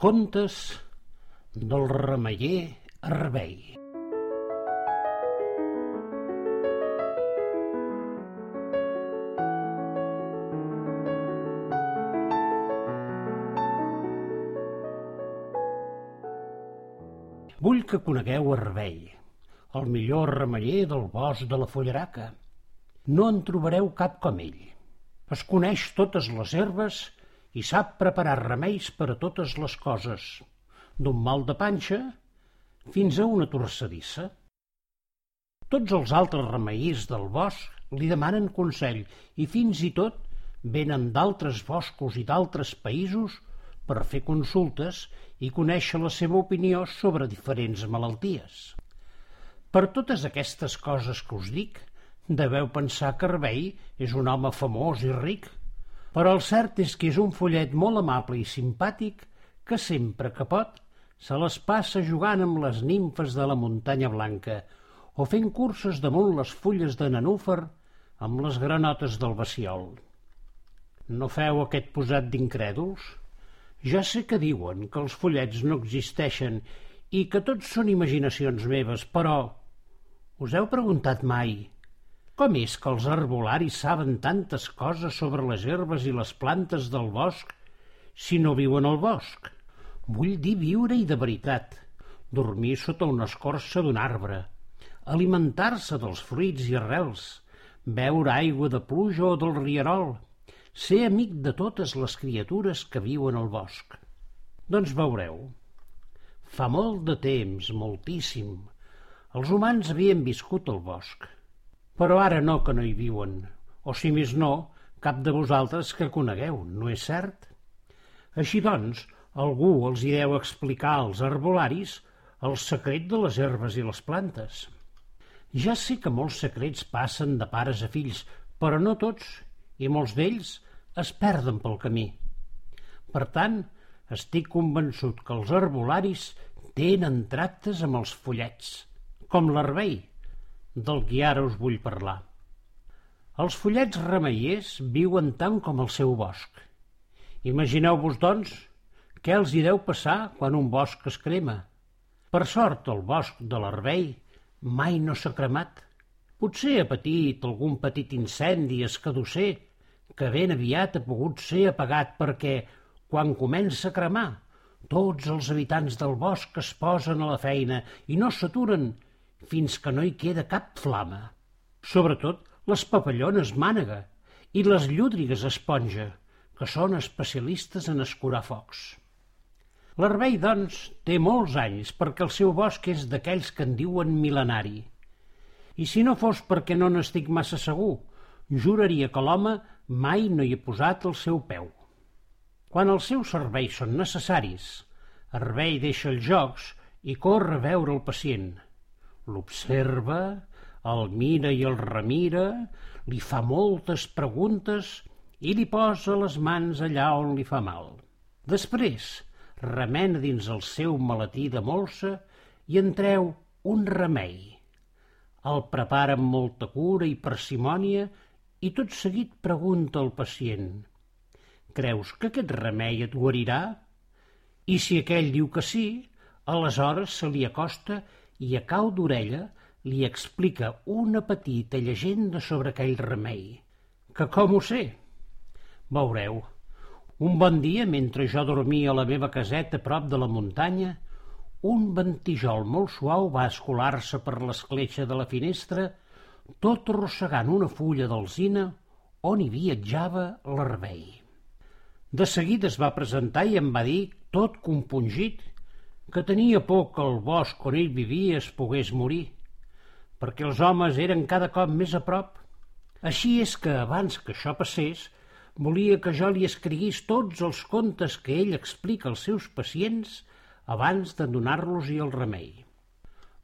Contes del remeller Arbei. Vull que conegueu Arbei, el millor remeller del bosc de la Folleraca. No en trobareu cap com ell. Es coneix totes les herbes i sap preparar remeis per a totes les coses, d'un mal de panxa fins a una torcedissa. Tots els altres remeiers del bosc li demanen consell i fins i tot venen d'altres boscos i d'altres països per fer consultes i conèixer la seva opinió sobre diferents malalties. Per totes aquestes coses que us dic, deveu pensar que Arbei és un home famós i ric, però el cert és que és un follet molt amable i simpàtic que sempre que pot se les passa jugant amb les nimfes de la muntanya blanca o fent curses damunt les fulles de nanúfer amb les granotes del baciol. No feu aquest posat d'incrèduls? Ja sé que diuen que els follets no existeixen i que tots són imaginacions meves, però us heu preguntat mai com és que els arbolaris saben tantes coses sobre les herbes i les plantes del bosc si no viuen al bosc? Vull dir viure-hi de veritat, dormir sota una escorça d'un arbre, alimentar-se dels fruits i arrels, beure aigua de pluja o del rierol, ser amic de totes les criatures que viuen al bosc. Doncs veureu. Fa molt de temps, moltíssim, els humans havien viscut al bosc però ara no que no hi viuen, o si més no, cap de vosaltres que conegueu, no és cert? Així doncs, algú els hi deu explicar als arbolaris el secret de les herbes i les plantes. Ja sé que molts secrets passen de pares a fills, però no tots, i molts d'ells es perden pel camí. Per tant, estic convençut que els arbolaris tenen tractes amb els follets, com l'arbei, del qui ara us vull parlar. Els follets remeiers viuen tant com el seu bosc. Imagineu-vos, doncs, què els hi deu passar quan un bosc es crema. Per sort, el bosc de l'Arbei mai no s'ha cremat. Potser ha patit algun petit incendi escadusser que ben aviat ha pogut ser apagat perquè, quan comença a cremar, tots els habitants del bosc es posen a la feina i no s'aturen fins que no hi queda cap flama. Sobretot les papallones mànega i les llúdrigues esponja, que són especialistes en escurar focs. L'Arbei, doncs, té molts anys perquè el seu bosc és d'aquells que en diuen mil·lenari. I si no fos perquè no n'estic massa segur, juraria que l'home mai no hi ha posat el seu peu. Quan els seus serveis són necessaris, Arbei deixa els jocs i corre a veure el pacient – L'observa, el mira i el remira, li fa moltes preguntes i li posa les mans allà on li fa mal. Després, remena dins el seu maletí de molsa i en treu un remei. El prepara amb molta cura i parsimònia i tot seguit pregunta al pacient «Creus que aquest remei et guarirà?» I si aquell diu que sí, aleshores se li acosta i a cau d'orella li explica una petita llegenda sobre aquell remei. Que com ho sé? Veureu. Un bon dia, mentre jo dormia a la meva caseta prop de la muntanya, un ventijol molt suau va escolar-se per l'escletxa de la finestra, tot arrossegant una fulla d'alzina on hi viatjava l'arbei. De seguida es va presentar i em va dir, tot compungit, que tenia por que el bosc on ell vivia es pogués morir, perquè els homes eren cada cop més a prop. Així és que, abans que això passés, volia que jo li escriguís tots els contes que ell explica als seus pacients abans de donar-los-hi el remei.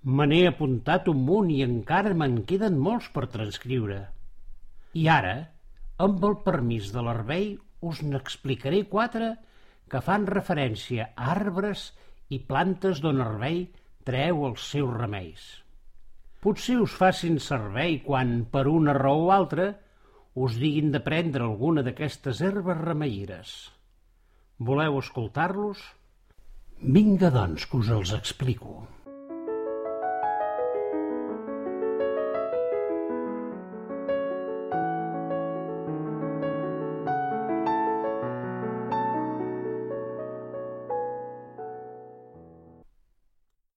Me n'he apuntat un munt i encara me'n queden molts per transcriure. I ara, amb el permís de l'Arbei, us n'explicaré quatre que fan referència a arbres i plantes d'on Arbei treu els seus remeis. Potser us facin servei quan, per una raó o altra, us diguin de prendre alguna d'aquestes herbes remeires. Voleu escoltar-los? Vinga, doncs, que us els explico.